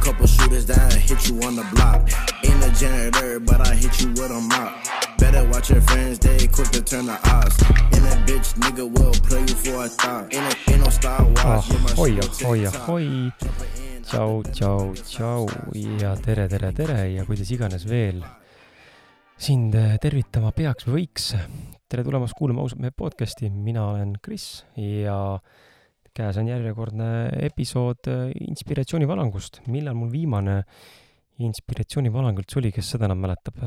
couple shooters that hit you on the block. Ain't a janitor, but I hit you with a mop. Better watch your friends, they quick to turn the odds. And a bitch nigga will play you for a thought. Ain't, a, ain't no ahoi, shit ahoi, will take ahoi, tšau, tšau, tšau ja tere, tere, tere ja kuidas iganes veel sind äh, tervitama peaks või võiks. tere tulemast kuulama ausalt mehe podcasti, mina olen Kris ja käes on järjekordne episood äh, inspiratsioonivalangust. millal mul viimane inspiratsioonivalang üldse oli, kes seda enam mäletab?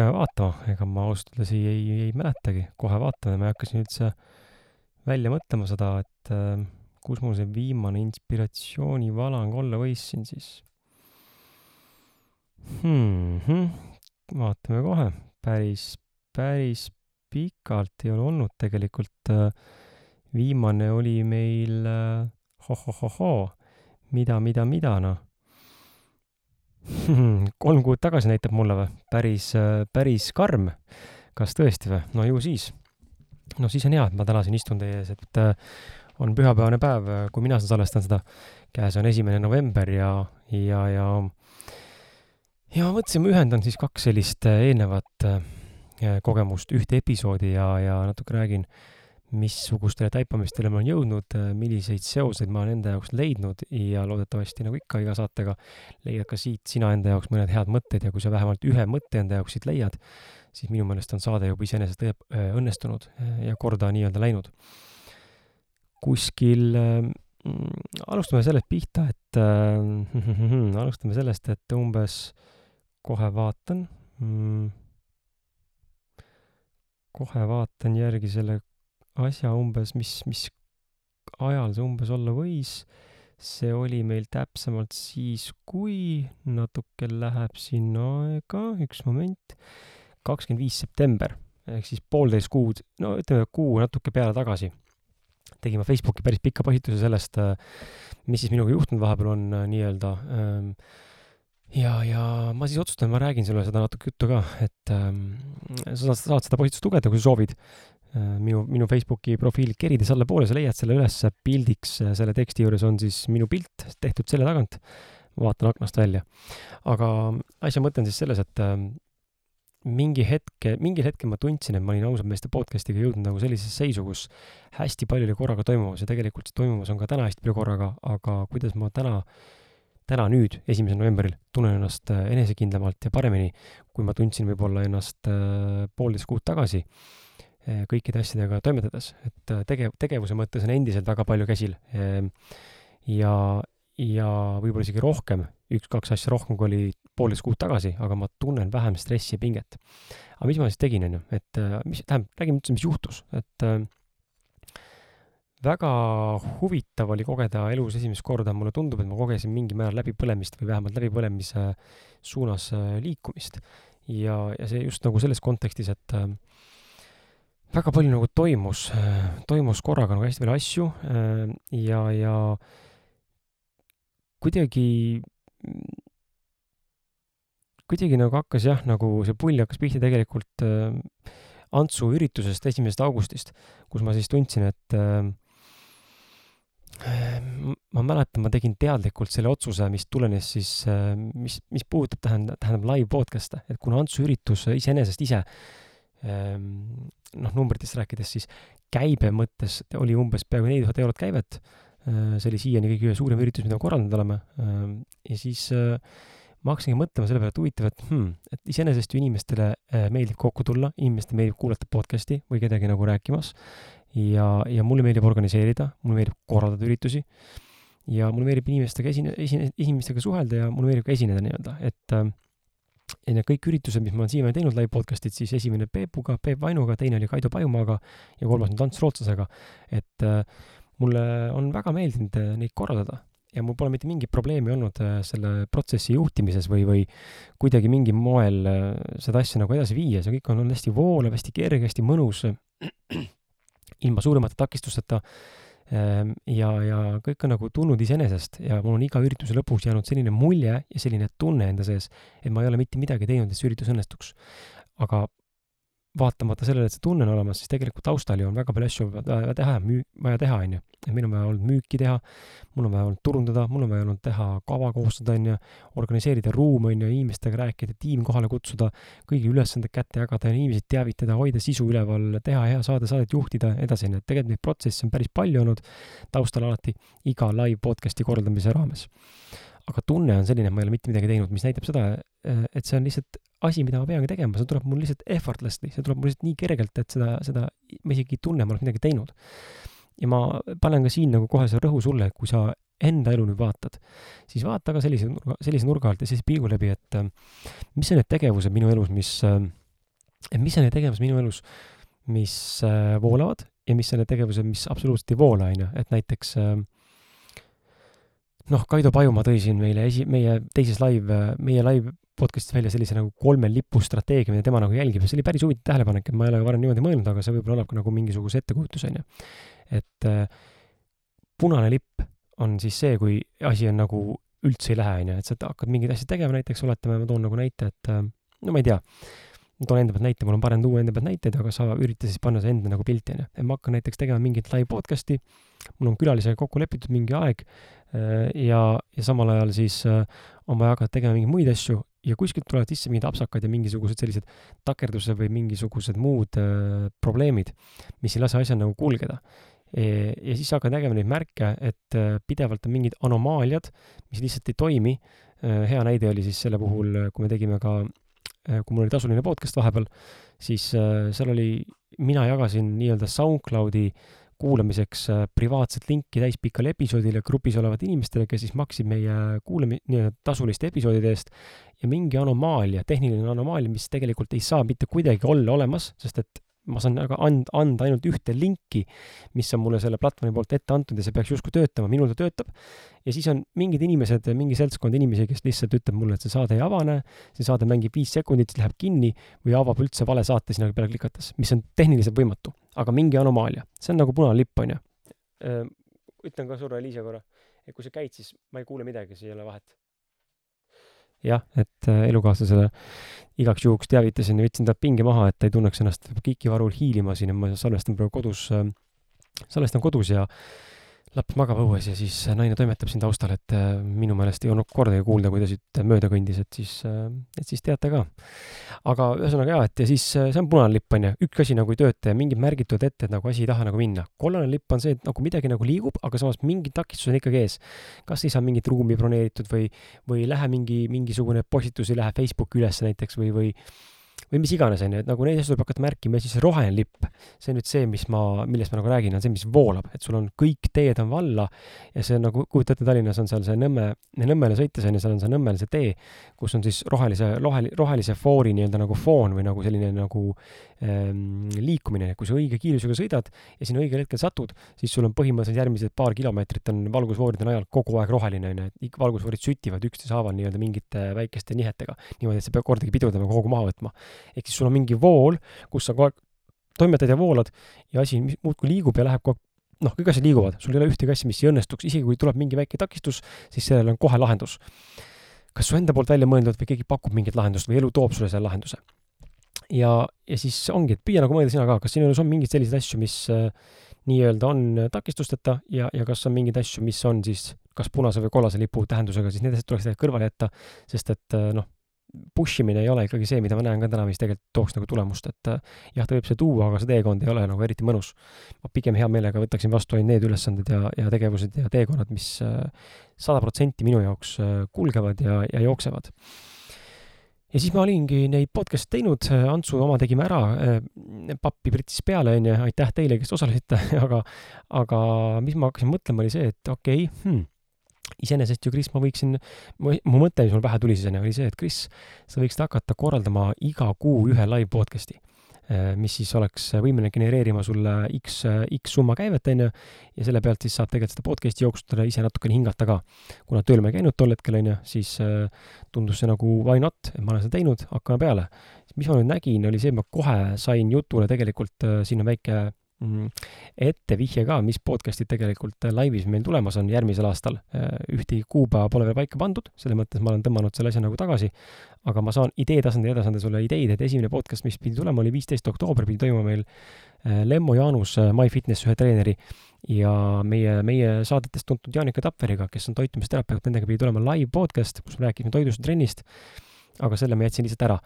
peame vaatama, ega ma ausalt öeldes ei, ei, ei mäletagi, kohe vaatame, ma hakkasin üldse välja mõtlema seda, et äh, kus mul see viimane inspiratsioonivalang olla võis siin siis hmm,. Hmm. vaatame kohe, päris, päris pikalt ei ole olnud tegelikult äh,. viimane oli meil äh, hohohohoo, mida, mida, mida noh. kolm kuud tagasi näitab mulle või? päris, päris karm. kas tõesti või? no ju siis. no siis on hea, et ma täna siin istun teie ees, et äh, on pühapäevane päev, kui mina seda salvestan seda. käes on esimene november ja, ja, ja ja mõtlesin, ma ühendan siis kaks sellist äh, eelnevat äh, kogemust ühte episoodi ja, ja natuke räägin, missugustele taipamistele ma olen jõudnud, milliseid seoseid ma olen enda jaoks leidnud ja loodetavasti nagu ikka iga saatega leiad ka siit sina enda jaoks mõned head mõtted ja kui sa vähemalt ühe mõtte enda jaoks siit leiad, siis minu meelest on saade juba iseenesest äh, õnnestunud ja korda nii-öelda läinud. kuskil äh, alustame sellest pihta, et äh, alustame sellest, et umbes kohe vaatan mm,, kohe vaatan järgi selle asja umbes, mis, mis ajal see umbes olla võis. see oli meil täpsemalt siis, kui natuke läheb siin aega, üks moment, kakskümmend viis september. Ehk siis poolteist kuud, no ütleme kuu natuke peale tagasi. Tegin ma Facebooki päris pika postituse sellest, mis siis minuga juhtunud vahepeal on äh, nii-öelda ähm, ja, ja ma siis otsustan, ma räägin sulle seda natuke juttu ka, et ähm, sa saad, saad seda postitust lugeda, kui sa soovid äh,. minu, minu Facebooki profiili kerides allapoole, sa leiad selle üles pildiks, selle teksti juures on siis minu pilt tehtud selja tagant. vaatan aknast välja. aga asja mõte on siis selles, et ähm, mingi hetke, mingil hetkel ma tundsin, et ma olin ausalt meeste podcast'iga jõudnud nagu sellisesse seisu, kus hästi palju oli korraga toimumas ja tegelikult see toimumas on ka täna hästi palju korraga, aga kuidas ma täna, täna nüüd, esimesel novembril tunnen ennast äh, enesekindlamalt ja paremini, kui ma tundsin võib-olla ennast äh, poolteist kuud tagasi äh, kõikide asjadega toimetades, et tegev, tegevuse mõttes on endiselt väga palju käsil. ja, ja võib-olla isegi rohkem, üks-kaks asja rohkem, kui oli poolteist kuud tagasi, aga ma tunnen vähem stressi ja pinget. aga mis ma siis tegin, onju, et äh, mis, tähendab, räägime üldse, mis juhtus, et äh, väga huvitav oli kogeda elus esimest korda, mulle tundub, et ma kogesin mingil määral läbipõlemist või vähemalt läbipõlemise suunas äh, liikumist. ja, ja see just nagu selles kontekstis, et äh, väga palju nagu toimus äh,, toimus korraga nagu hästi palju asju ja, ja kuidagi, kuidagi nagu hakkas jah, nagu see pull hakkas pihta tegelikult Antsu üritusest esimesest augustist, kus ma siis tundsin, et äh, ma mäletan, ma tegin teadlikult selle otsuse, mis tulenes siis, mis, mis puudutab, tähendab, tähendab live podcast'e, et kuna Antsu üritus iseenesest ise ähm, noh, numbritest rääkides siis käibe mõttes oli umbes peaaegu neli tuhat eurot käivet, see oli siiani kõige suurem üritus, mida me korraldanud oleme. Ja siis äh, ma hakkasingi mõtlema selle peale, et huvitav, et hmm, et iseenesest ju inimestele äh, meeldib kokku tulla, inimestele meeldib kuulata podcast'i või kedagi nagu rääkimas ja, ja mulle meeldib organiseerida, mulle meeldib korraldada üritusi. Ja mulle meeldib inimestega esine, esine, inimestega suhelda ja mulle meeldib ka esineda nii-öelda, et äh, ja need kõik üritused, mis ma olen siiamaani teinud, live podcast'id, siis esimene Peepuga, Peep Vainuga, teine oli Kaido Pajumaaga ja kolmas nüüd Ants Rootsasega, et äh, mulle on väga meeldinud äh, neid korraldada. Ja mul pole mitte mingit probleemi olnud äh, selle protsessi juhtimises või, või kuidagi mingil moel äh, seda asja nagu edasi viia, see kõik on olnud hästi voolav, hästi kerge, hästi mõnus, ilma suuremate takistusteta ähm, ja, ja kõik on nagu tulnud iseenesest ja mul on iga ürituse lõpus jäänud selline mulje ja selline tunne enda sees, et ma ei ole mitte midagi teinud, et see üritus õnnestuks. aga vaatamata sellele, et see tunne on olemas, siis tegelikult taustal ju on väga palju asju vaja teha, vaja teha, on ju. meil on vaja olnud müüki teha, mul on vaja olnud turundada, mul on vaja olnud teha kava koostada, on ju, organiseerida ruum, on ju, inimestega rääkida, tiim kohale kutsuda, kõigile ülesanded kätte jagada, inimesi teavitada, hoida sisu üleval, teha hea saade, saadet juhtida, edasi, on ju, et tegelikult neid protsesse on päris palju olnud taustal alati iga live podcast'i korraldamise raames aga tunne on selline, et ma ei ole mitte midagi teinud, mis näitab seda, et see on lihtsalt asi, mida ma peangi tegema, see tuleb mul lihtsalt effortlessly, see tuleb mul lihtsalt nii kergelt, et seda, seda ma isegi ei tunne, ma olen midagi teinud. ja ma panen ka siin nagu kohe see rõhu sulle, kui sa enda elu nüüd vaatad, siis vaata ka sellise nurga, sellise nurga alt ja sellise pilgu läbi, et mis on need tegevused minu elus, mis, et mis on need tegevused minu elus, mis voolavad ja mis on need tegevused, mis absoluutselt ei voola, on ju, et näiteks äh, noh, Kaido Pajumaa tõi siin meile esi-, meie teises live, meie live podcast'is välja sellise nagu kolme lipu strateegia, mida tema nagu jälgib ja see oli päris huvitav tähelepanek, et ma ei ole varem niimoodi mõelnud, aga see võib-olla annab ka nagu mingisuguse ettekujutuse, onju. et äh, punane lipp on siis see, kui asi on nagu üldse ei lähe, onju, et sa hakkad mingeid asju tegema, näiteks oletame, ma toon nagu näite, et äh, no ma ei tea, ma toon enda pealt näite, mul on parem tuua enda pealt näiteid, aga sa ürita siis panna see enda nagu pilti, onju. et ma hakkan näiteks tegema mingit live podcast'i, mul on külalisega kokku lepitud mingi aeg äh, ja, ja samal ajal siis äh, on vaja hakata tegema mingeid muid asju ja kuskilt tulevad sisse mingid apsakad ja mingisugused sellised takerdused või mingisugused muud äh, probleemid, mis ei lase asjal nagu kulgeda e,. ja siis hakkad nägema neid märke, et äh, pidevalt on mingid anomaaliad, mis lihtsalt ei toimi äh,. hea näide oli siis selle puhul, kui me tegime ka Äh, kui mul oli tasuline podcast vahepeal, siis äh, seal oli, mina jagasin nii-öelda SoundCloudi kuulamiseks äh, privaatset linki täispikale episoodile grupis olevatele inimestele, kes siis maksid meie kuulami-, nii-öelda tasuliste episoodide eest. Ja mingi anomaalia, tehniline anomaalia, mis tegelikult ei saa mitte kuidagi olla olemas, sest et ma saan aga and-, anda ainult ühte linki, mis on mulle selle platvormi poolt ette antud ja see peaks justkui töötama, minul ta töötab. ja siis on mingid inimesed, mingi seltskond inimesi, kes lihtsalt ütleb mulle, et see saade ei avane, see saade mängib viis sekundit, siis läheb kinni või avab üldse vale saate sinna peale klikates, mis on tehniliselt võimatu, aga mingi anomaalia, see on nagu punane lipp, onju. ütlen ka sulle, Liisa, korra, et kui sa käid, siis ma ei kuule midagi, siis ei ole vahet jah, et äh, elukaaslasele igaks juhuks teavitasin ja võtsin talt pinge maha, et ta ei tunneks ennast kiikivarul hiilima siin ja ma salvestan praegu kodus, äh, salvestan kodus ja laps magab õues ja siis naine toimetab siin taustal, et äh, minu meelest ei olnud kordagi kuulda, kui ta siit mööda kõndis, et siis, äh, et siis teate ka. aga ühesõnaga jaa, et ja siis äh, see on punane lipp, on ju, üks asi nagu ei tööta ja mingid märgid tulevad ette, et nagu asi ei taha nagu minna. kollane lipp on see, et nagu midagi nagu liigub, aga samas mingid takistused on ikkagi ees. kas ei saa mingit ruumi broneeritud või, või ei lähe mingi, mingisugune postitus ei lähe Facebooki üles näiteks või, või või mis iganes, onju, et nagu neid asju tuleb hakata märkima ja siis roheline lipp, see on nüüd see, mis ma, millest ma nagu räägin, on see, mis voolab, et sul on kõik teed on valla ja see on nagu, kujuta ette, Tallinnas on seal see Nõmme, Nõmmele sõites onju, seal on see Nõmmel see tee, kus on siis rohelise, rohel-, rohelise foori nii-öelda nagu foon või nagu selline nagu ähm, liikumine, kui sa õige kiirusega sõidad ja sinna õigel hetkel satud, siis sul on põhimõtteliselt järgmised paar kilomeetrit on valgusfooride najal kogu aeg roheline onju, et valgusfoorid sütivad üksteise haaval nii-öelda mingite väikeste nihetega, niimoodi, et sa pead kordagi pidurdama, kogu maha võtma ehk siis sul on mingi vool, kus sa kogu aeg toimetad ja voolad ja asi muudkui liigub ja läheb kogu aeg noh, kõik asjad liiguvad, sul ei ole ühtegi asja, mis ei õnnestuks, isegi kui tuleb mingi väike takistus, siis sellel on kohe lahendus. kas su enda poolt välja mõeldud või keegi pakub mingit lahendust või elu toob sulle selle lahenduse? ja, ja siis ongi, et püüa nagu mõelda sina ka, kas sinu elus on mingeid selliseid asju, mis äh, nii-öelda on takistusteta ja, ja kas on mingeid asju, mis on siis kas punase või kollase lipu tähendusega, siis need asjad tuleks tegelikult kõrvale jätta, sest et äh, noh, push imine ei ole ikkagi see, mida ma näen ka täna, mis tegelikult tooks nagu tulemust, et äh, jah, ta võib see tuua, aga see teekond ei ole nagu eriti mõnus. ma pigem hea meelega võtaksin vastu ainult need ülesanded ja, ja tegevused ja teekonnad, mis äh, sada protsenti minu jaoks äh, kulgevad ja, ja jooksevad. ja siis ma olingi neid podcast'e teinud, Antsu oma tegime ära, pappi pritsis peale, onju, aitäh teile, kes osalesite, aga, aga mis ma hakkasin mõtlema, oli see, et okei okay, hmm,, iseenesest ju, Kris, ma võiksin, mu mõte, mis mul pähe tuli siis, oli see, et Kris, sa võiksid hakata korraldama iga kuu ühe live podcast'i, eh, mis siis oleks võimeline genereerima sulle X, X summa käivet, on ju, ja selle pealt siis saab tegelikult seda podcast'i jooksutada, ise natukene hingata ka. kuna tööl ma ei käinud tol hetkel, on ju, siis eh, tundus see nagu why not, et ma olen seda teinud, hakkame peale. mis ma nüüd nägin, oli see, et ma kohe sain jutule tegelikult, eh, siin on väike mm, ettevihje ka, mis podcast'id tegelikult laivis meil tulemas on järgmisel aastal. ühtegi kuupäeva pole veel paika pandud, selles mõttes ma olen tõmmanud selle asja nagu tagasi, aga ma saan idee tasandil edasi anda sulle ideid, et esimene podcast, mis pidi tulema, oli viisteist oktoober, pidi toimuma meil Lemmo Jaanus, MyFitness ühe treeneri ja meie, meie saadetest tuntud Jaanika Tapveriga, kes on toitumisterapeut, nendega pidi tulema live podcast, kus me rääkisime toidust ja trennist aga selle ma jätsin lihtsalt ära.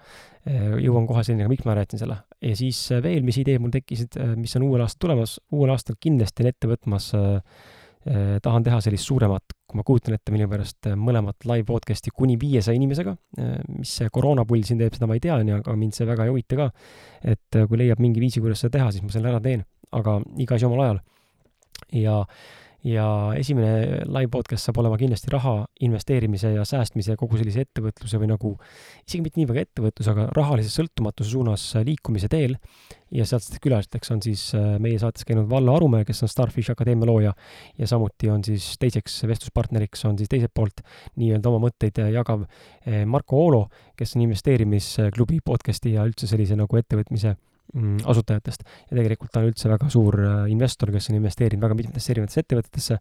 jõuan kohe selleni, miks ma jätsin selle. ja siis äh, veel, mis ideed mul tekkisid, äh, mis on uuel aastal tulemas, uuel aastal kindlasti olen ette võtmas äh, tahan teha sellist suuremat, kui ma kujutan ette minu pärast mõlemat live podcast'i kuni viiesaja inimesega. mis see koroonapull siin teeb, seda ma ei tea, onju, aga mind see väga ei huvita ka. et kui leiab mingi viisi, kuidas seda teha, siis ma selle ära teen, aga iga asi omal ajal. ja ja esimene live podcast saab olema kindlasti raha investeerimise ja säästmise, kogu sellise ettevõtluse või nagu, isegi mitte nii väga ettevõtluse, aga rahalise sõltumatuse suunas liikumise teel. ja sealseteks külalisteks on siis äh, meie saates käinud Vallo Arumäe, kes on Starfish Akadeemia looja ja samuti on siis teiseks vestluspartneriks on siis teiselt poolt nii-öelda oma mõtteid jagav äh, Marko Oolo, kes on investeerimisklubi podcast'i ja üldse sellise nagu ettevõtmise asutajatest ja tegelikult ta on üldse väga suur äh, investor, kes on investeerinud väga mitmetesse erinevatesse ettevõtetesse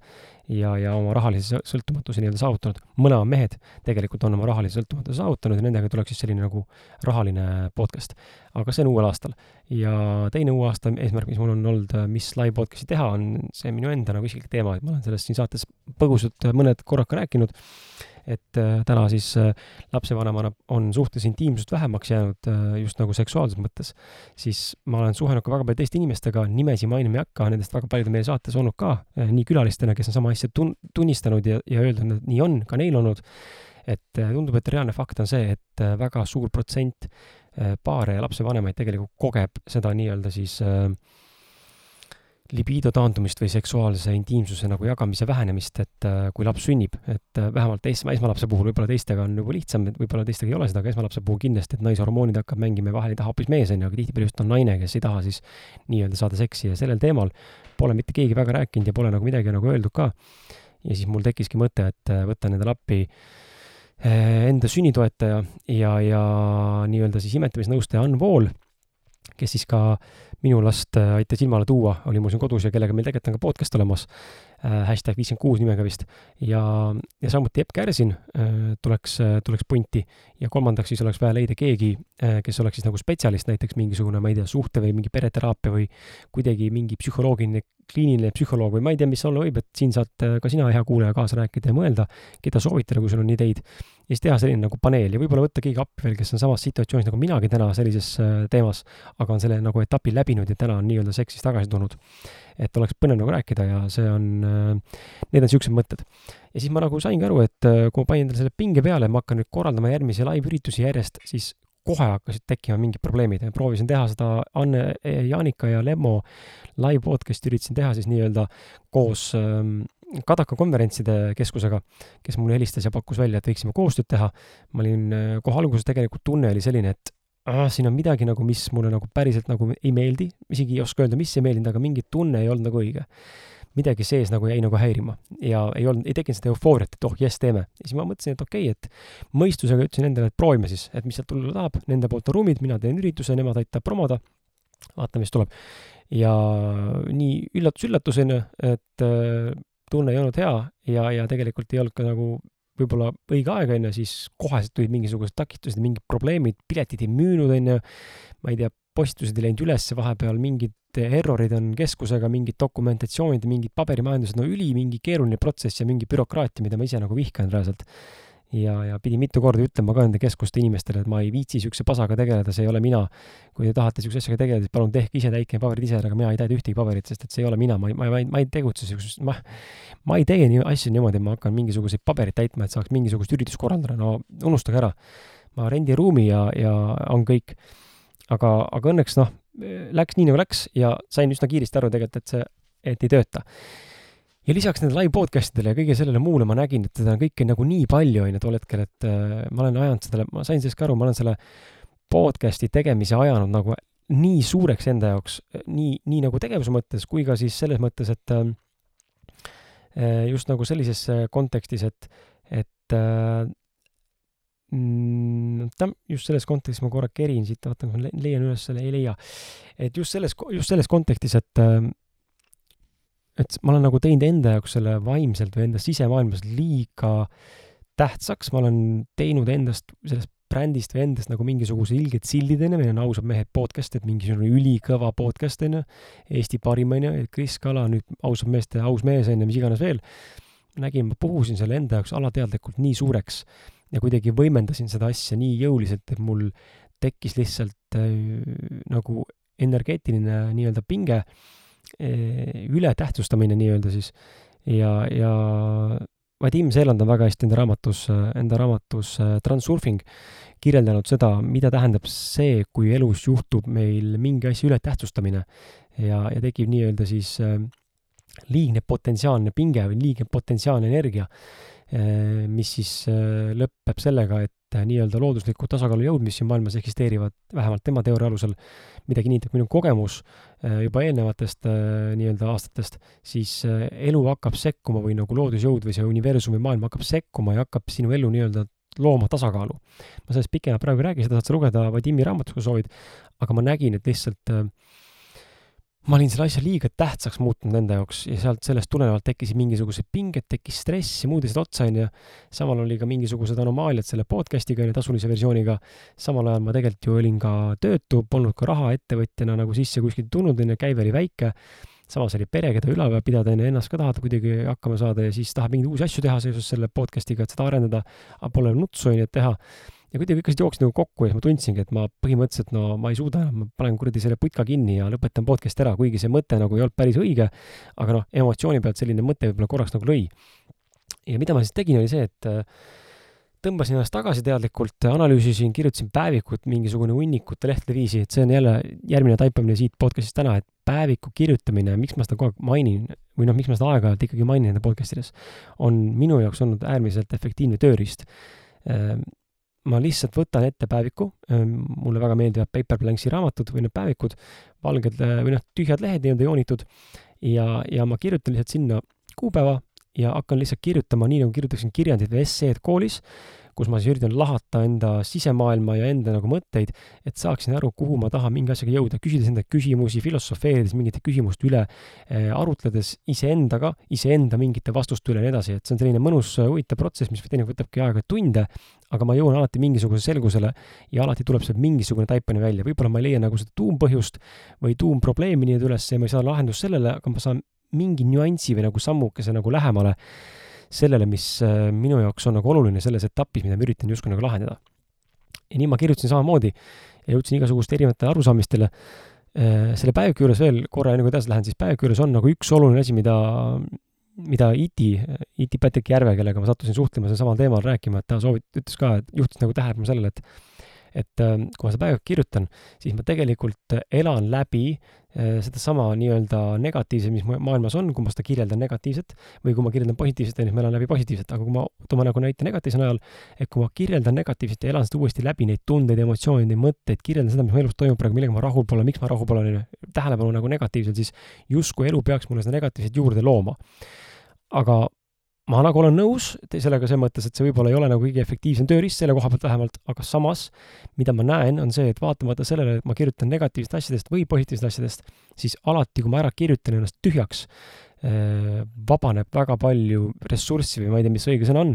ja, ja oma rahalise sõltumatuse nii-öelda saavutanud. mõlemad mehed tegelikult on oma rahalise sõltumatuse saavutanud ja nendega tuleks siis selline nagu rahaline podcast. aga see on uuel aastal. ja teine uue aasta eesmärk, mis mul on olnud, äh, mis live podcast'i teha, on see minu enda nagu isiklik teema, et ma olen sellest siin saates põgusalt mõned korrad ka rääkinud et äh, täna siis äh, lapsevanemana on suhtes intiimsust vähemaks jäänud äh, just nagu seksuaalses mõttes, siis ma olen suhelnud ka väga paljude teiste inimestega, nimesi mainima ei hakka, nendest väga paljud on meie saates olnud ka, nii külalistena, kes on sama asja tun-, tunnistanud ja, ja öeldud, et nii on, ka neil olnud. et tundub, et reaalne fakt on see, et väga suur protsent paare ja lapsevanemaid tegelikult kogeb seda nii-öelda siis äh, libido taandumist või seksuaalse intiimsuse nagu jagamise vähenemist, et äh, kui laps sünnib, et äh, vähemalt esma, esmalapse puhul võib-olla teistega on juba lihtsam, et võib-olla teistega ei ole seda, aga esmalapse puhul kindlasti, et naishormoonid hakkab mängima ja vahel ei taha hoopis mees, on ju, aga tihtipeale just on naine, kes ei taha siis nii-öelda saada seksi ja sellel teemal pole mitte keegi väga rääkinud ja pole nagu midagi nagu öeldud ka. ja siis mul tekkiski mõte, et äh, võtta endale appi enda sünnitoetaja ja, ja nii-öelda siis imetamisnõustaja Ann Vool, kes siis ka minu last äh, aitas ilmale tuua, oli mul siin kodus ja kellega meil tegelikult on ka podcast olemas äh,, hashtag viiskümmend kuus nimega vist. ja, ja samuti Epp Kärsin äh, tuleks äh,, tuleks punti ja kolmandaks siis oleks vaja leida keegi äh,, kes oleks siis nagu spetsialist, näiteks mingisugune, ma ei tea, suhte või mingi pereteraapia või kuidagi mingi psühholoogiline kliiniline psühholoog või ma ei tea, mis olla võib, et siin saad äh, ka sina, hea kuulaja, kaasa rääkida ja mõelda, keda soovitada, kui sul on ideid. Ja siis teha selline nagu paneel ja võib-olla võtta keegi appi veel, kes on samas situatsioonis nagu minagi täna sellises äh, teemas, aga on selle nagu etapi läbinud ja täna on nii-öelda seksist tagasi tulnud. et oleks põnev nagu rääkida ja see on, äh, need on niisugused mõtted. ja siis ma nagu saingi aru, et kui ma panin endale selle pinge peale, ma hakkan nüüd korraldama järgmisi live-üritusi järjest, siis kohe hakkasid tekkima mingid probleemid ja proovisin teha seda Anne, Jaanika ja Lemmo live podcast'i üritasin teha siis nii-öelda koos ähm, Kadaka konverentside keskusega, kes mulle helistas ja pakkus välja, et võiksime koostööd teha. ma olin äh, kohe alguses tegelikult tunne oli selline, et ah, siin on midagi nagu, mis mulle nagu päriselt nagu ei meeldi, isegi ei oska öelda, mis ei meeldinud, aga mingi tunne ei olnud nagu õige midagi sees nagu jäi nagu häirima ja ei olnud, ei tekkinud seda eufooriat, et oh jess, teeme. ja siis ma mõtlesin, et okei okay,, et mõistusega ütlesin endale, et proovime siis, et mis sealt tulla tahab, nende poolt on ruumid, mina teen ürituse, nemad aitab promoda, vaatame, mis tuleb. ja nii üllatus-üllatus, on ju, et äh, tunne ei olnud hea ja, ja tegelikult ei olnud ka nagu võib-olla õige aeg, on ju, siis koheselt tulid mingisugused takistused, mingid probleemid, piletid ei müünud, on ju, ma ei tea, postitused ei läinud üles, vahepeal mingid errorid on keskusega, mingid dokumentatsioonid, mingid paberimajandused, no üli mingi keeruline protsess ja mingi bürokraatia, mida ma ise nagu vihkan reaalselt. Ja, ja pidin mitu korda ütlema ka nende keskuste inimestele, et ma ei viitsi niisuguse pasaga tegeleda, see ei ole mina. kui te tahate niisuguse asjaga tegeleda, siis palun tehke ise, täitke paberid ise, aga mina ei täida ühtegi paberit, sest et see ei ole mina, ma ei, ma ei, ma ei tegutse niisuguses, ma, ma ei tee nii asju niimoodi, et ma hakkan mingisuguseid pabereid täitma, et saaks mingisugust üritust korraldada, no unustage ära. ma rendin ruumi ja, ja on kõik aga, aga õnneks noh, läks nii nagu läks ja sain üsna kiiresti aru tegelikult, et see, et ei tööta. Ja lisaks nendele live podcast idele ja kõige sellele muule ma nägin, et seda kõike nagu nii palju on ju tol hetkel, et äh, ma olen ajanud seda, ma sain sellest ka aru, ma olen selle podcast'i tegemise ajanud nagu nii suureks enda jaoks, nii, nii nagu tegevuse mõttes kui ka siis selles mõttes, et äh, just nagu sellises kontekstis, et, et äh, mm, ta just selles kontekstis ma korra kerin siit, vaatan, kas ma leian üles selle, ei leia. et just selles, just selles kontekstis, et äh, et ma olen nagu teinud enda jaoks selle vaimselt või enda sisemaailmas liiga tähtsaks, ma olen teinud endast, sellest brändist või endast nagu mingisuguse ilged sildid, onju, meil on ausad mehed podcast, et mingisugune ülikõva podcast, onju, Eesti parim, onju, Kris Kala nüüd ausad meeste aus mees, onju, mis iganes veel. nägin, ma puhusin selle enda jaoks alateadlikult nii suureks ja kuidagi võimendasin seda asja nii jõuliselt, et mul tekkis lihtsalt äh, nagu energeetiline nii-öelda pinge ületähtsustamine nii-öelda siis. Ja, ja Vadim Seeland on väga hästi enda raamatus, enda raamatus eh, Transurfing kirjeldanud seda, mida tähendab see, kui elus juhtub meil mingi asja ületähtsustamine. Ja, ja tekib nii-öelda siis äh, liigne potentsiaalne pinge või liigne potentsiaalne energia mis siis lõpeb sellega, et nii-öelda looduslikku tasakaalu jõud, mis siin maailmas eksisteerivad, vähemalt tema teooria alusel, mida kinnitab minu kogemus äh, juba eelnevatest äh, nii-öelda aastatest, siis äh, elu hakkab sekkuma või nagu loodusjõud või see universum või maailm hakkab sekkuma ja hakkab sinu elu nii-öelda looma tasakaalu. ma sellest pikemalt praegu ei räägi, seda saad sa lugeda Vadimi raamatust, kui soovid, aga ma nägin, et lihtsalt äh, ma olin selle asja liiga tähtsaks muutnud enda jaoks ja sealt, sellest tulenevalt tekkisid mingisugused pinged, tekkis stress ja muud asjad otsa, onju. samal oli ka mingisugused anomaaliad selle podcast'iga, onju, tasulise versiooniga. samal ajal ma tegelikult ju olin ka töötu, polnud ka raha ettevõtjana nagu sisse kuskilt tulnud, onju, käive oli väike. samas oli pere, keda üleval pidada, onju, ennast ka tahad kuidagi hakkama saada ja siis tahad mingeid uusi asju teha seoses selle podcast'iga, et seda arendada. aga pole nutsu, onju, et teha ja kuidagi kõik asjad jooksid nagu kokku ja siis ma tundsingi, et ma põhimõtteliselt no ma ei suuda enam, ma panen kuradi selle putka kinni ja lõpetan podcast'i ära, kuigi see mõte nagu ei olnud päris õige. aga noh, emotsiooni pealt selline mõte võib-olla korraks nagu lõi. ja mida ma siis tegin, oli see, et äh, tõmbasin ennast tagasi teadlikult, analüüsisin, kirjutasin päevikut mingisugune hunnikute lehtede viisi, et see on jälle järgmine taipamine siit podcast'ist täna, et päeviku kirjutamine, miks ma seda kogu aeg mainin või noh, miks ma seda aeg-ajalt ikkagi mainin enda podcast ides, on minu jaoks olnud äärmiselt efektiivne tööriist äh, ma lihtsalt võtan ette päeviku, ähm, mulle väga meeldivad Paper Blanksi raamatud või need päevikud, valged äh, või noh, tühjad lehed nii-öelda joonitud ja, ja ma kirjutan lihtsalt sinna kuupäeva ja hakkan lihtsalt kirjutama nii, nagu kirjutaksin kirjandit või esseed koolis kus ma siis üritan lahata enda sisemaailma ja enda nagu mõtteid, et saaksin aru, kuhu ma tahan mingi asjaga jõuda, küsides enda küsimusi, filosofeerides mingite küsimuste üle, eh, arutledes iseendaga, iseenda mingite vastuste üle ja nii edasi, et see on selline mõnus huvitav protsess, mis teinekord võtabki aega tunde, aga ma jõuan alati mingisuguse selgusele ja alati tuleb sealt mingisugune taipamine välja, võib-olla ma ei leia nagu seda tuumpõhjust või tuumprobleemi nii-öelda üles ja ma ei saa lahendust sellele, aga ma saan mingi nüansi või nagu sammukese nagu lähemale sellele, mis äh, minu jaoks on nagu oluline selles etapis, mida ma üritan justkui nagu lahendada. ja nii ma kirjutasin samamoodi ja jõudsin igasuguste erinevatele arusaamistele. Äh, selle päeviku juures veel korra, enne kui edasi lähen, siis päeviku juures on nagu üks oluline asi, mida, mida Iti, Iti Patrick Järve, kellega ma sattusin suhtlema sel samal teemal rääkima, et ta soovit-, ütles ka, et juhtis nagu tähelepanu sellele, et et ähm, kui ma seda päeva kirjutan, siis ma tegelikult elan läbi äh, sedasama nii-öelda negatiivset, mis maailmas on, kui ma seda kirjeldan negatiivset või kui ma kirjeldan positiivset, siis ma elan läbi positiivset, aga kui ma, toome nagu näite negatiivsel ajal, et kui ma kirjeldan negatiivset ja elan seda uuesti läbi, neid tundeid, emotsioone, neid mõtteid, kirjeldan seda, mis mu elus toimub praegu, millega ma rahul pole, miks ma rahul pole, tähelepanu nagu negatiivselt, siis justkui elu peaks mulle seda negatiivset juurde looma. aga ma nagu olen nõus sellega selles mõttes, et see võib-olla ei ole nagu kõige efektiivsem tööriist selle koha pealt vähemalt, aga samas, mida ma näen, on see, et vaatamata sellele, et ma kirjutan negatiivsetest asjadest või positiivsetest asjadest, siis alati, kui ma ära kirjutan ennast tühjaks, vabaneb väga palju ressurssi või ma ei tea, mis õige sõna on,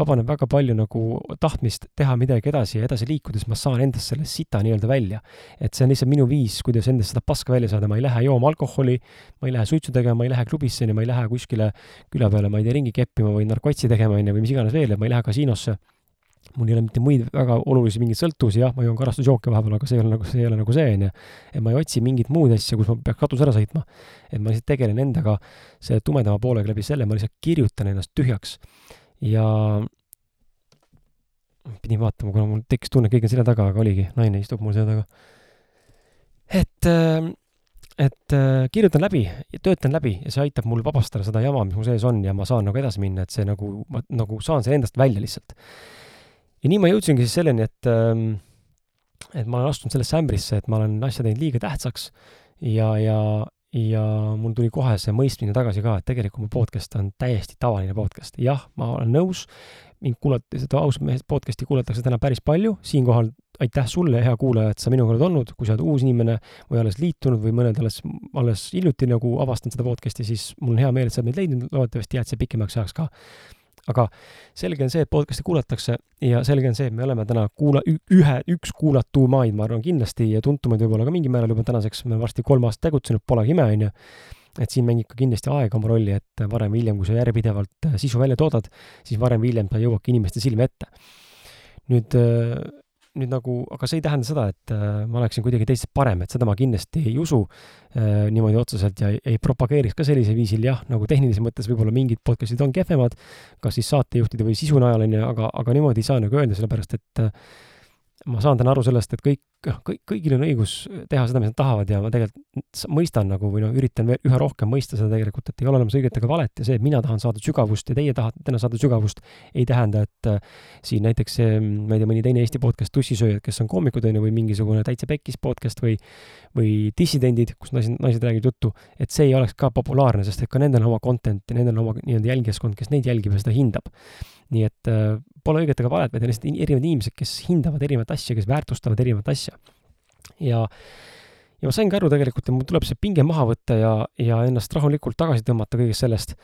vabaneb väga palju nagu tahtmist teha midagi edasi ja edasi liikudes ma saan endast selle sita nii-öelda välja. et see on lihtsalt minu viis, kuidas endast seda paska välja saada, ma ei lähe jooma alkoholi, ma ei lähe suitsu tegema, ma ei lähe klubisse, ma ei lähe kuskile küla peale, ma ei tea, ringi keppima või narkotsi tegema, on ju, või mis iganes veel, ma ei lähe kasiinosse mul ei ole mitte muid väga olulisi mingeid sõltuvusi, jah, ma joon karastusjooke vahepeal, aga see ei ole nagu, see ei ole nagu see, onju. et ma ei otsi mingit muud asja, kus ma peaks katus ära sõitma. et ma lihtsalt tegelen endaga selle tumedama poolega läbi selle, ma lihtsalt kirjutan ennast tühjaks. ja pidin vaatama, kuna mul tekkis tunne, keegi on selja taga, aga oligi, naine istub mul selja taga. et, et kirjutan läbi, töötan läbi ja see aitab mul vabastada seda jama, mis mu sees on ja ma saan nagu edasi minna, et see nagu, ma nagu saan selle endast välja lihtsalt ja nii ma jõudsingi siis selleni, et, ähm, et ma olen astunud sellesse ämbrisse, et ma olen asja teinud liiga tähtsaks ja, ja, ja mul tuli kohe see mõistmine tagasi ka, et tegelikult mu podcast on täiesti tavaline podcast. jah, ma olen nõus, mind kuulata, seda ausalt mehes podcast'i kuulatakse täna päris palju, siinkohal aitäh sulle, hea kuulaja, et sa minuga oled olnud, kui sa oled uus inimene või alles liitunud või mõned alles, alles hiljuti nagu avastanud seda podcast'i, siis mul on hea meel, et sa oled meid leidnud, loodetavasti jääd siia pikemaks ajaks ka aga selge on see, et podcast'i kuulatakse ja selge on see, et me oleme täna kuula-, ühe, üks kuulatumaid, ma arvan, kindlasti ja tuntumaid võib-olla ka mingil määral juba tänaseks, me varsti kolm aastat tegutsenud, polegi ime, on ju. et siin mängib ka kindlasti aeg oma rolli, et varem või hiljem, kui sa järjepidevalt sisu välja toodad, siis varem või hiljem ta jõuabki inimeste silme ette. nüüd nüüd nagu, aga see ei tähenda seda, et äh, ma oleksin kuidagi teistest parem, et seda ma kindlasti ei usu äh, niimoodi otseselt ja ei, ei propageeriks ka sellisel viisil, jah, nagu tehnilises mõttes võib-olla mingid podcast'id on kehvemad, kas siis saatejuhtide või sisu najal, on ju, aga, aga niimoodi ei saa nagu öelda, sellepärast et äh, ma saan täna aru sellest, et kõik, noh, kõik, kõigil on õigus teha seda, mis nad tahavad ja ma tegelikult mõistan nagu või noh, üritan veel üha rohkem mõista seda tegelikult, et ei ole olemas õiget ega valet ja see, et mina tahan saada sügavust ja teie tahate täna saada sügavust, ei tähenda, et äh, siin näiteks see, ma ei tea, mõni teine Eesti podcast Tussisööjad, kes on koomikud, on ju, või mingisugune Täitsa Pekkis podcast või või dissidendid, kus naised, naised räägivad juttu, et see ei oleks ka populaarne, sest et ka nendel on oma content ja nendel on oma nii-öelda jälgijaskond, kes neid jälgib ja seda hindab. nii et äh, pole õiget ega valet, vaid on lihtsalt erinevad inimesed, kes hindavad erinevat asja, kes väärtustavad erinevat asja. ja, ja ma saingi aru tegelikult, et mul tuleb see pinge maha võtta ja, ja ennast rahulikult tagasi tõmmata kõigest sellest.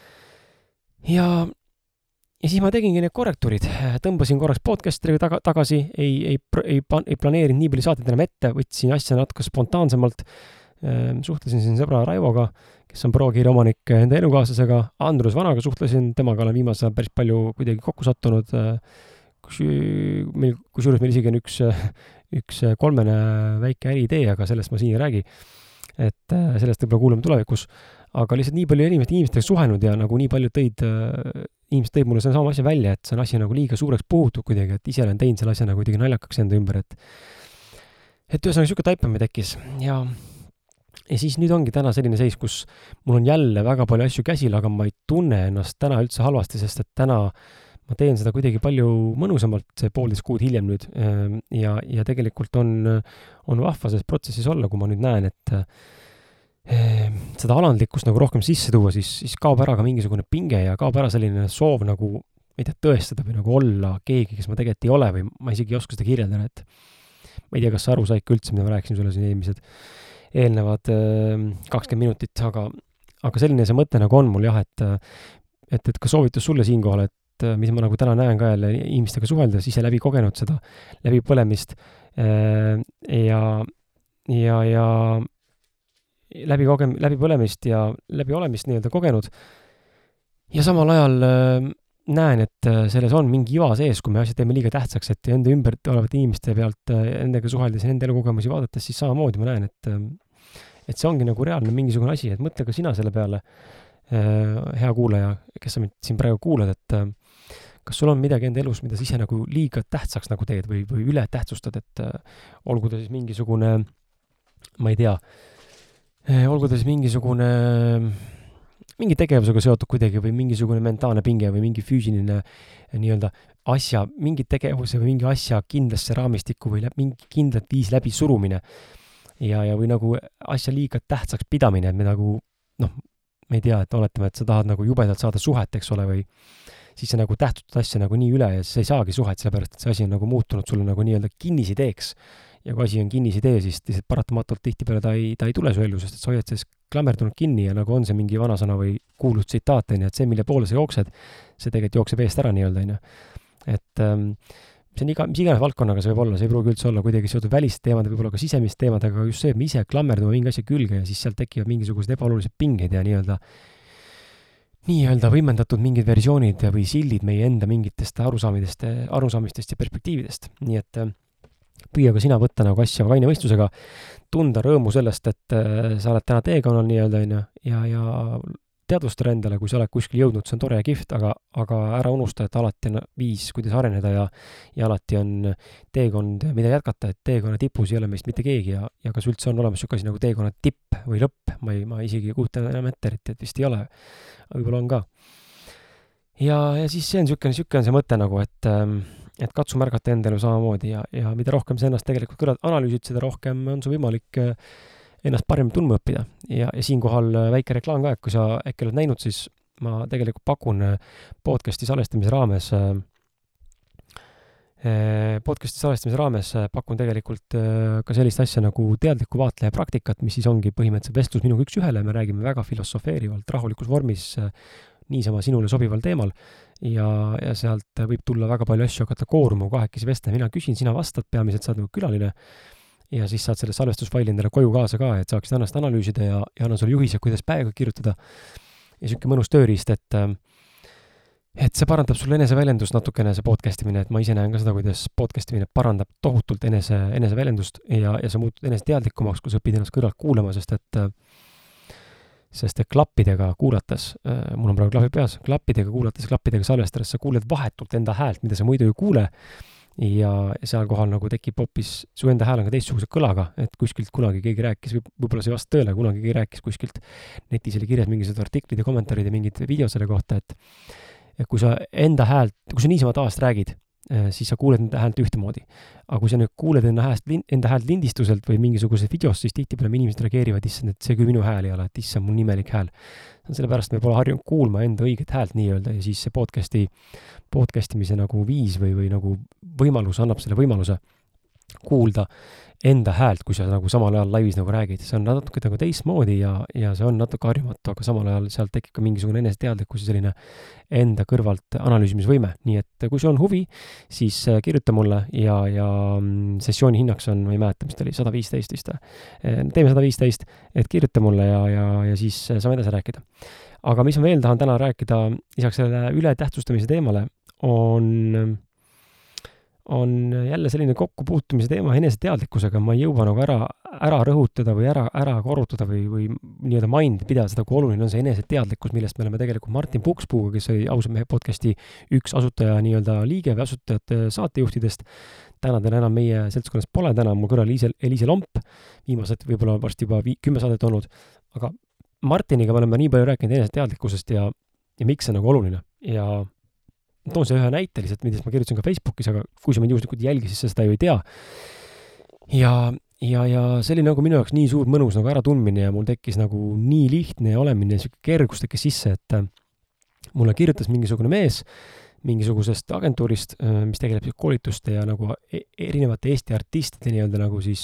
ja, ja siis ma tegingi need korrektuurid, tõmbasin korraks podcast'iga taga, tagasi, ei, ei, ei, ei planeerinud nii palju saateid enam ette, võtsin asja natuke spontaansemalt. Suhtlesin siin sõbra Raivoga, kes on ProKiire omanik enda elukaaslasega, Andrus Vanaga suhtlesin, temaga olen viimasel ajal päris palju kuidagi kokku sattunud. kus, meil, kusjuures meil isegi on üks, üks kolmene väike äriidee, aga sellest ma siin ei räägi. et sellest võib-olla kuuleme tulevikus. aga lihtsalt nii palju inimeste, inimestega suhelnud ja nagu nii palju tõid, inimesed tõid mulle sedasama asja välja, et see on asi nagu liiga suureks puhutud kuidagi, et ise olen teinud selle asja nagu kuidagi naljakaks enda ümber, et et ühesõnaga niisugune taipamine tekkis ja ja siis nüüd ongi täna selline seis, kus mul on jälle väga palju asju käsil, aga ma ei tunne ennast täna üldse halvasti, sest et täna ma teen seda kuidagi palju mõnusamalt, see poolteist kuud hiljem nüüd. Ehm, ja, ja tegelikult on, on vahva selles protsessis olla, kui ma nüüd näen, et ehm, seda alandlikkust nagu rohkem sisse tuua, siis, siis kaob ära ka mingisugune pinge ja kaob ära selline soov nagu, ma ei tea, tõestada või nagu olla keegi, kes ma tegelikult ei ole või ma isegi ei oska seda kirjeldada, et ma ei tea, kas sa aru said ka üldse, mida ma rääkisin sulle siin eelmised eelnevad ehm, kakskümmend minutit, aga, aga selline see mõte nagu on mul jah, et, et, et ka soovitus sulle siinkohal, et mis ma nagu täna näen ka jälle inimestega suheldes, ise läbi kogenud seda läbipõlemist ehm, ja, ja, ja läbi kogem-, läbipõlemist ja läbiolemist nii-öelda kogenud. Ja samal ajal äh, näen, et selles on mingi iva sees, kui me asja teeme liiga tähtsaks, et enda ümbert olevate inimeste pealt nendega suheldes ja nende elukogemusi vaadates, siis samamoodi ma näen, et et see ongi nagu reaalne mingisugune asi, et mõtle ka sina selle peale, äh, hea kuulaja, kes sa mind siin praegu kuulad, et äh, kas sul on midagi enda elus, mida sa ise nagu liiga tähtsaks nagu teed või, või ületähtsustad, et äh, olgu ta siis mingisugune, ma ei tea, olgu ta siis mingisugune mingi tegevusega seotud kuidagi või mingisugune mentaalne pinge või mingi füüsiline nii-öelda asja, mingi tegevuse või mingi asja kindlasse raamistikku või läbi, mingi kindlat viisi läbisurumine ja, ja või nagu asja liiga tähtsaks pidamine, et me nagu noh, me ei tea, et oletame, et sa tahad nagu jubedalt saada suhet, eks ole, või siis sa nagu tähtsustad asja nagu nii üle ja siis sa ei saagi suhet, sellepärast et see asi on nagu muutunud sulle nagu nii-öelda kinnisideeks. ja kui asi on kinnisidee, siis lihtsalt paratamatult tihtipeale ta ei, ta ei tule su ellu, sest et sa hoiad sellest klammerdunud kinni ja nagu on see mingi vanasõna või kuulus tsitaat, on ju, et see, mille poole sa jooksed, see tegelikult jookseb eest ära nii-öelda, on ju. et ähm, see on iga, mis iganes valdkonnaga see võib olla, see ei pruugi üldse olla kuidagi seotud väliste teemade, võib-olla ka sisemiste teemadega, aga just see, et me ise klammerdume mingi asja külge ja siis sealt tekivad mingisugused ebaolulised pinged ja nii-öelda, nii-öelda võimendatud mingid versioonid või sildid meie enda mingitest arusaamidest, arusaamistest ja perspektiividest. nii et äh, püüa ka sina võtta nagu asja kaine mõistusega, tunda rõõmu sellest, et äh, sa oled täna teekonnal nii-öelda, on ju, ja, ja teadvustada endale, kui sa oled kuskil jõudnud, see on tore ja kihvt, aga, aga ära unusta, et alati on viis, kuidas areneda ja, ja alati on teekond, mida jätkata, et teekonna tipus ei ole meist mitte keegi ja, ja kas üldse on olemas niisugune asi nagu teekonna tipp või lõpp, ma ei, ma isegi ei kujuta enam ette, eriti, et vist ei ole. võib-olla on ka. ja, ja siis see on niisugune, niisugune on see mõte nagu, et ähm, et katsu märgata enda elu samamoodi ja, ja mida rohkem sa ennast tegelikult kõrvalt analüüsid, seda rohkem on sul võimalik äh, ennast paremini tundma õppida. Ja, ja siinkohal väike reklaam ka, et kui sa äkki oled näinud, siis ma tegelikult pakun podcast'i salvestamise raames äh, Äh, podcast'i salvestamise raames äh, pakun tegelikult äh, ka sellist asja nagu teadliku vaatleja praktikat, mis siis ongi põhimõtteliselt vestlus minuga üks-ühele, me räägime väga filosofeerivalt, rahulikus vormis, niisama sinule sobival teemal. Ja, ja sealt võib tulla väga palju asju hakata kooruma, kahekesi vestlema, mina küsin, sina vastad, peamiselt sa oled nagu külaline. Ja siis saad selle salvestusfaili endale koju kaasa ka, et saaksid ennast analüüsida ja, ja annan sulle juhise, kuidas päeva kirjutada. ja niisugune mõnus tööriist, et äh, et see parandab sul eneseväljendust natukene, see podcast imine, et ma ise näen ka seda, kuidas podcast imine parandab tohutult enese, eneseväljendust ja, ja sa muutud eneseteadlikumaks, kui sa õpid ennast kõrvalt kuulama, sest et sest et klappidega kuulates, mul on praegu klapid peas, klappidega kuulates, klappidega salvestades, sa kuuled vahetult enda häält, mida sa muidu ei kuule, ja seal kohal nagu tekib hoopis, su enda hääl on ka teistsuguse kõlaga, et kuskilt kunagi keegi rääkis, võib-olla see ei vasta tõele, kunagi keegi rääkis kuskilt, netis oli kirjas mingisugused artiklid ja kommentaarid ja mingid videod selle kohta, et et kui sa enda häält, kui sa niisama tavaliselt räägid, siis sa kuuled enda häält ühtemoodi. aga kui sa nüüd kuuled enda häält, enda häält lindistuselt või mingisuguses videos, siis tihtipeale inimesed reageerivad, issand, et see küll minu hääl ei ole, et issand, mul imelik hääl. sellepärast me pole harjunud kuulma enda õiget häält nii-öelda ja siis see podcast'i, podcast imise nagu viis või, või nagu võimalus annab selle võimaluse kuulda enda häält, kui sa nagu samal ajal laivis nagu räägid, see on natuke nagu teistmoodi ja, ja see on natuke harjumatu, aga samal ajal sealt tekib ka mingisugune eneseteadlikkus ja selline enda kõrvalt analüüsimisvõime, nii et kui sul on huvi, siis äh, kirjuta mulle ja, ja mm, sessiooni hinnaks on, ma ei mäleta, mis ta oli, sada viisteist vist või? Äh, teeme sada viisteist, et kirjuta mulle ja, ja, ja siis äh, saame edasi rääkida. aga mis ma veel tahan täna rääkida, lisaks sellele ületähtsustamise teemale, on on jälle selline kokkupuutumise teema eneseteadlikkusega, ma ei jõua nagu ära, ära rõhutada või ära, ära korrutada või, või nii-öelda mind pidada seda, kui oluline on see eneseteadlikkus, millest me oleme tegelikult Martin Pukspuuga, kes oli ausalt mehe podcasti üks asutaja nii-öelda liige või asutajate saatejuhtidest, täna teda enam meie seltskonnas pole, täna on mul kõrval Liise, Eliise Lomp, viimased võib-olla varsti juba vii-, kümme saadet olnud, aga Martiniga me oleme nii palju rääkinud eneseteadlikkusest ja, ja miks see nagu oluline. Ja toon selle ühe näite lihtsalt, millest ma kirjutasin ka Facebookis, aga kui sa mind juhuslikult ei jälgi, siis sa seda ju ei tea. ja, ja, ja see oli nagu minu jaoks nii suur mõnus nagu äratundmine ja mul tekkis nagu nii lihtne olemine, sihuke kergus tekkis sisse, et äh, mulle kirjutas mingisugune mees mingisugusest agentuurist, äh, mis tegeleb koolituste ja nagu e-, erinevate Eesti artistide nii-öelda nagu siis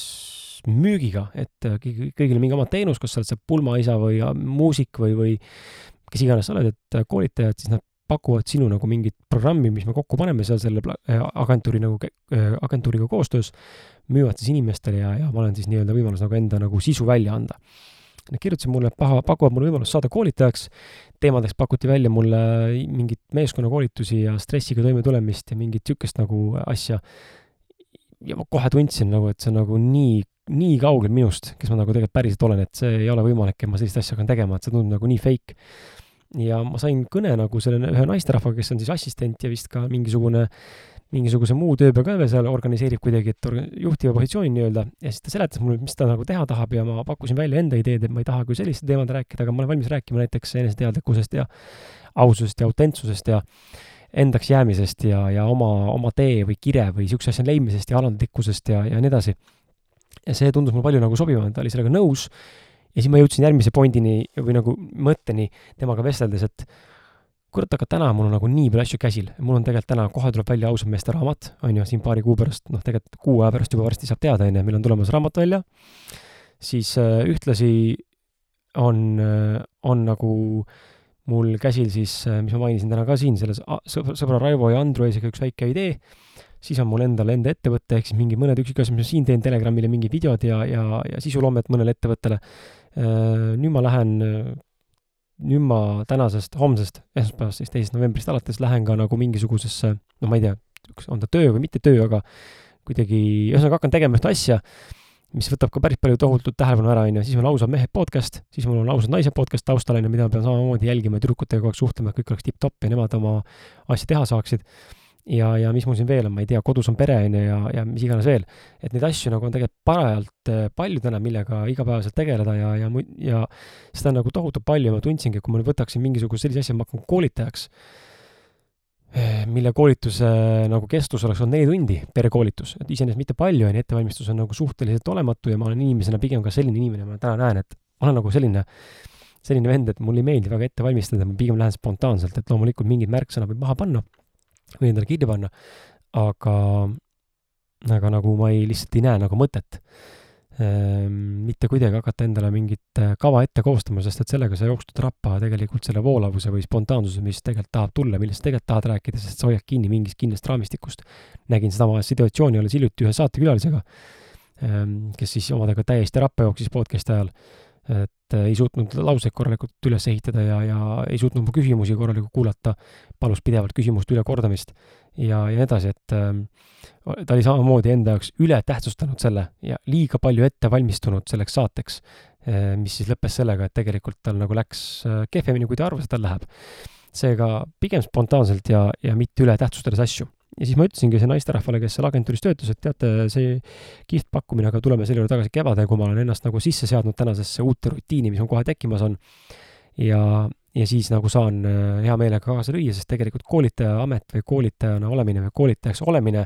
müügiga, et äh, kõigil on mingi oma teenus, kas sa oled see pulmaisa või muusik või, või kes iganes sa oled, et koolitajad, siis nad pakuvad sinu nagu mingit programmi, mis me kokku paneme seal selle äh, agentuuri nagu, äh, agentuuriga koostöös, müüvad siis inimestele ja, ja ma olen siis nii-öelda võimalus nagu enda nagu sisu välja anda. Nad kirjutasid mulle, paha, pakuvad mulle võimalust saada koolitajaks, teemadeks pakuti välja mulle mingit meeskonnakoolitusi ja stressiga toimetulemist ja mingit niisugust nagu asja. ja ma kohe tundsin nagu, et see on nagu nii, nii kaugel minust, kes ma nagu tegelikult päriselt olen, et see ei ole võimalik, et ma sellist asja hakkan tegema, et see tundub nagu nii fake ja ma sain kõne nagu selle ühe naisterahvaga, kes on siis assistent ja vist ka mingisugune, mingisuguse muu tööpäeva ka veel seal organiseerib kuidagi, et juhtiva positsiooni nii-öelda, ja siis ta seletas mulle, mis ta nagu teha tahab ja ma pakkusin välja enda ideed, et ma ei taha küll selliste teemade rääkida, aga ma olen valmis rääkima näiteks eneseteadlikkusest ja aususest ja autentsusest ja endaks jäämisest ja, ja oma, oma tee või kire või niisuguse asja leidmisest ja alandlikkusest ja, ja nii edasi. ja see tundus mulle palju nagu sobivam, ta oli sellega nõus ja siis ma jõudsin järgmise pointini või nagu mõtteni temaga vesteldes, et kurat, aga täna mul on nagu nii palju asju käsil, mul on tegelikult täna, kohe tuleb välja ausam meeste raamat, on ju, siin paari kuu pärast, noh, tegelikult kuu aja pärast juba varsti saab teada, on ju, meil on tulemas raamat välja, siis äh, ühtlasi on äh,, on nagu mul käsil siis äh,, mis ma mainisin täna ka siin, selles sõbra Raivo ja Andru eesega üks väike idee, siis on mul endal enda ettevõte, ehk siis mingi mõned üksikasjad, mis ma siin teen Telegramile, mingid videod ja, ja, ja sisuloomet mõnele ettevõttele nüüd ma lähen, nüüd ma tänasest, homsest, esmaspäevast, siis teisest novembrist alates lähen ka nagu mingisugusesse, no ma ei tea, on ta töö või mitte töö, aga kuidagi, ühesõnaga hakkan tegema ühte asja, mis võtab ka päris palju tohutut tähelepanu ära, on ju, siis on ausad mehed podcast, siis mul on ausad naised podcast taustal, on ju, mida ma pean samamoodi jälgima ja tüdrukutega kogu aeg suhtlema, et kõik oleks tipp-topp ja nemad oma asja teha saaksid ja, ja mis mul siin veel on, ma ei tea, kodus on pere, on ju, ja, ja mis iganes veel. et neid asju nagu on tegelikult parajalt äh, palju täna, millega igapäevaselt tegeleda ja, ja, ja seda on nagu tohutult palju. Ja ma tundsingi, et kui ma nüüd võtaksin mingisuguse sellise asja, ma hakkan koolitajaks, eh, mille koolituse nagu kestus oleks olnud neli tundi per koolitus, et iseenesest mitte palju, on ju, ettevalmistus on nagu suhteliselt olematu ja ma olen inimesena pigem ka selline inimene, ma täna näen, et ma olen nagu selline, selline vend, et mulle ei meeldi väga ette valmistada, ma pigem lähen spontaanselt, et loomulikult mingid märksõnad võib maha panna või endale kirja panna, aga, aga nagu ma ei, lihtsalt ei näe nagu mõtet Ehm, mitte kuidagi hakata endale mingit äh, kava ette koostama, sest et sellega sa jookstud rappa tegelikult selle voolavuse või spontaansuse, mis tegelikult tahab tulla, millest tegelikult tahad rääkida, sest sa hoiad kinni mingist kindlast raamistikust. nägin sedama situatsiooni alles hiljuti ühe saatekülalisega, ehm, kes siis omadega täiesti rappa jooksis podcast'i ajal, et äh, ei suutnud lauseid korralikult üles ehitada ja, ja ei suutnud mu küsimusi korralikult kuulata, palus pidevalt küsimuste ülekordamist ja, ja nii edasi, et äh, ta oli samamoodi enda jaoks ületähtsustanud selle ja liiga palju ette valmistunud selleks saateks, eh, mis siis lõppes sellega, et tegelikult tal nagu läks eh, kehvemini, kui ta arvas, et tal läheb. seega pigem spontaanselt ja, ja mitte ületähtsustades asju. Ja siis ma ütlesingi see naisterahvale, kes seal agentuuris töötas, et teate, see kihvt pakkumine, aga tuleme selle juurde tagasi kevadel, kui ma olen ennast nagu sisse seadnud tänasesse uute rutiini, mis mul kohe tekkimas on. ja, ja siis nagu saan eh, hea meelega kaasa lüüa, sest tegelikult koolitaja amet või koolitajana olemine või koolitajaks olemine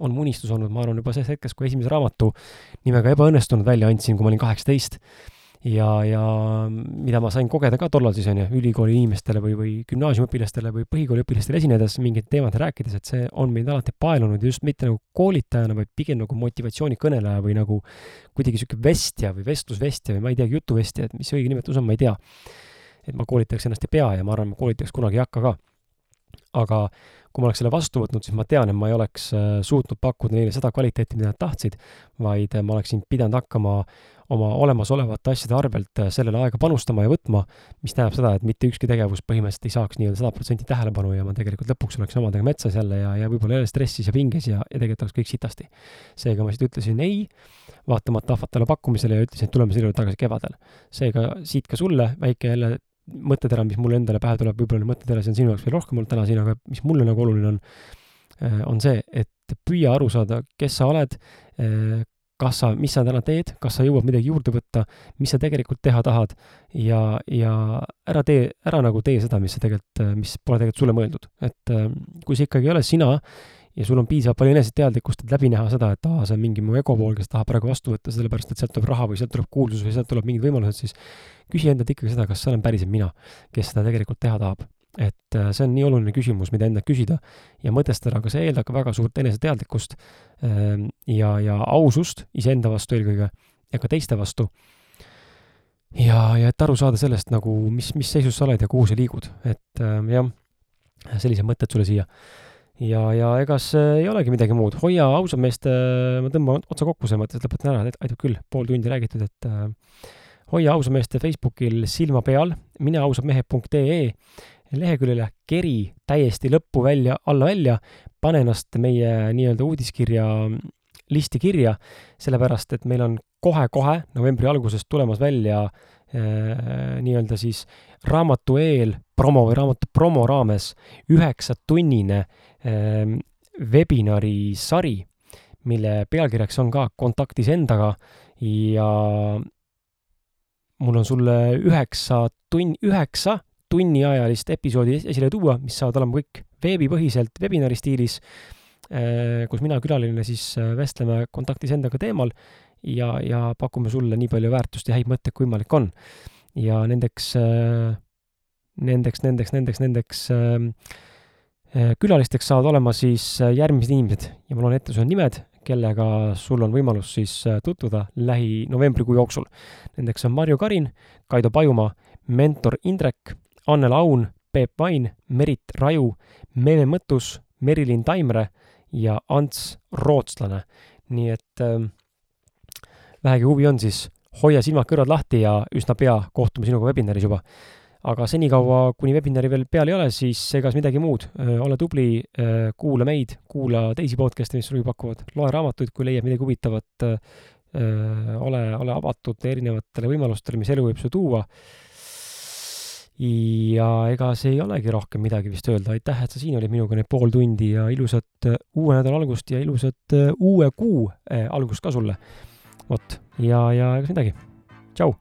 on mu unistus olnud, ma arvan, juba selles hetkes, kui esimese raamatu nimega Ebaõnnestunud välja andsin, kui ma olin kaheksateist. Ja, ja mida ma sain kogeda ka tollal siis, on ju, ülikooli inimestele või, või gümnaasiumiõpilastele või põhikooliõpilastele esinedes mingit teemat rääkides, et see on mind alati paelunud just mitte nagu koolitajana, vaid pigem nagu motivatsioonikõneleja või nagu kuidagi niisugune vestja või vestlusvestja või ma ei teagi, jutuvestja, et mis õige nimetus on, ma ei tea. et ma koolitajaks ennast ei pea ja ma arvan, ma koolitajaks kunagi ei hakka ka. aga kui ma oleks selle vastu võtnud, siis ma tean, et ma ei oleks äh, suutnud pakkuda neile seda kvaliteeti, mida nad tahtsid, vaid äh, ma oleksin pidanud hakkama oma olemasolevate asjade arvelt äh, sellele aega panustama ja võtma, mis tähendab seda, et mitte ükski tegevus põhimõtteliselt ei saaks nii-öelda sada protsenti tähelepanu ja ma tegelikult lõpuks oleksin omadega metsas jälle ja, ja võib-olla jälle stressis ja pinges ja, ja tegelikult oleks kõik sitasti. seega ma siis ütlesin ei, vaatamata ahvatlevale pakkumisele ja ütlesin, et tuleme selle juurde tagasi kevadel. seega siit ka sulle väike jälle mõttetera, mis mulle endale pähe tuleb, võib-olla neid mõtteterasid on sinu jaoks veel rohkem olnud täna siin, aga mis mulle nagu oluline on, äh, on see, et püüa aru saada, kes sa oled, äh, kas sa, mis sa täna teed, kas sa jõuad midagi juurde võtta, mis sa tegelikult teha tahad ja, ja ära tee, ära nagu tee seda, mis sa tegelikult, mis pole tegelikult sulle mõeldud. et äh, kui see ikkagi ei ole sina ja sul on piisavalt palju eneseteadlikkust, et läbi näha seda, et aa, see on mingi mu ego pool, kes tahab praegu vastu võtta, sellepärast et sealt tuleb raha või sealt tuleb kuulsus või sealt tuleb mingid võimalused, siis küsi endalt ikkagi seda, kas see olen päriselt mina, kes seda tegelikult teha tahab. Et äh, see on nii oluline küsimus, mida endalt küsida ja mõtestada, aga see eeldab ka väga suurt eneseteadlikkust ähm, ja, ja ausust iseenda vastu eelkõige ja ka teiste vastu. ja, ja et aru saada sellest nagu, mis, mis seisus sa oled ja kuhu sa liigud, et ähm, jah, sellised mõtted sulle siia. Ja, ja ega see ei olegi midagi muud, hoia ausad meest, äh, ma tõmban otsa kokku selles mõttes, et lõpetan ära, aitab küll, pool tundi räägitud, et äh, hoia ausameeste Facebookil silma peal, mine ausamehed.ee leheküljele keri täiesti lõppu välja, alla välja, pane ennast meie nii-öelda uudiskirja listi kirja, sellepärast et meil on kohe-kohe novembri algusest tulemas välja äh, nii-öelda siis raamatu eel promo või raamatu promo raames üheksatunnine äh, webinari sari, mille pealkirjaks on ka kontaktis endaga ja mul on sulle üheksa tunn, üheksa tunniajalist episoodi esile tuua, mis saavad olema kõik veebipõhiselt webinari stiilis, äh, kus mina külaline siis äh, vestleme kontaktis endaga teemal ja, ja pakume sulle nii palju väärtust ja häid mõtteid, kui võimalik on. ja nendeks, äh, nendeks, nendeks, nendeks, nendeks külalisteks saavad olema siis järgmised inimesed ja ma loen ette su nimed kellega sul on võimalus siis tutvuda lähi novembrikuu jooksul. Nendeks on Marju Karin, Kaido Pajumaa, mentor Indrek, Annel Aun, Peep Vain, Merit Raju, Meeme Mõttus, Merilin Taimre ja Ants Rootslane. nii et äh, vähegi huvi on, siis hoia silmad-kõrvad lahti ja üsna pea kohtume sinuga webinaris juba aga senikaua, kuni webinari veel peal ei ole, siis egas midagi muud. ole tubli, kuula meid, kuula teisi podcast'e, mis sulle pakuvad, loe raamatuid, kui leiad midagi huvitavat. ole, ole avatud erinevatele võimalustele, mis elu võib sulle tuua. Ja ega see ei olegi rohkem midagi vist öelda, aitäh, et sa siin olid minuga need pool tundi ja ilusat uue nädala algust ja ilusat uue kuu algust ka sulle. vot, ja, ja ega midagi. tšau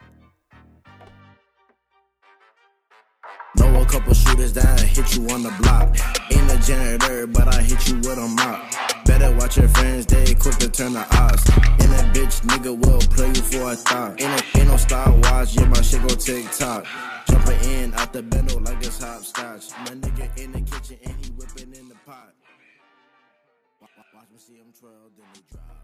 Know a couple shooters that hit you on the block. In the janitor, but I hit you with a mop. Better watch your friends, they quick to turn the odds. And that bitch nigga will play you for a thought. Ain't ain't no style watch, yeah, my shit go tick tock. Jumping in out the bendo like it's hopscotch. My nigga in the kitchen and he whipping in the pot. Watch me see him twirl, then he drop.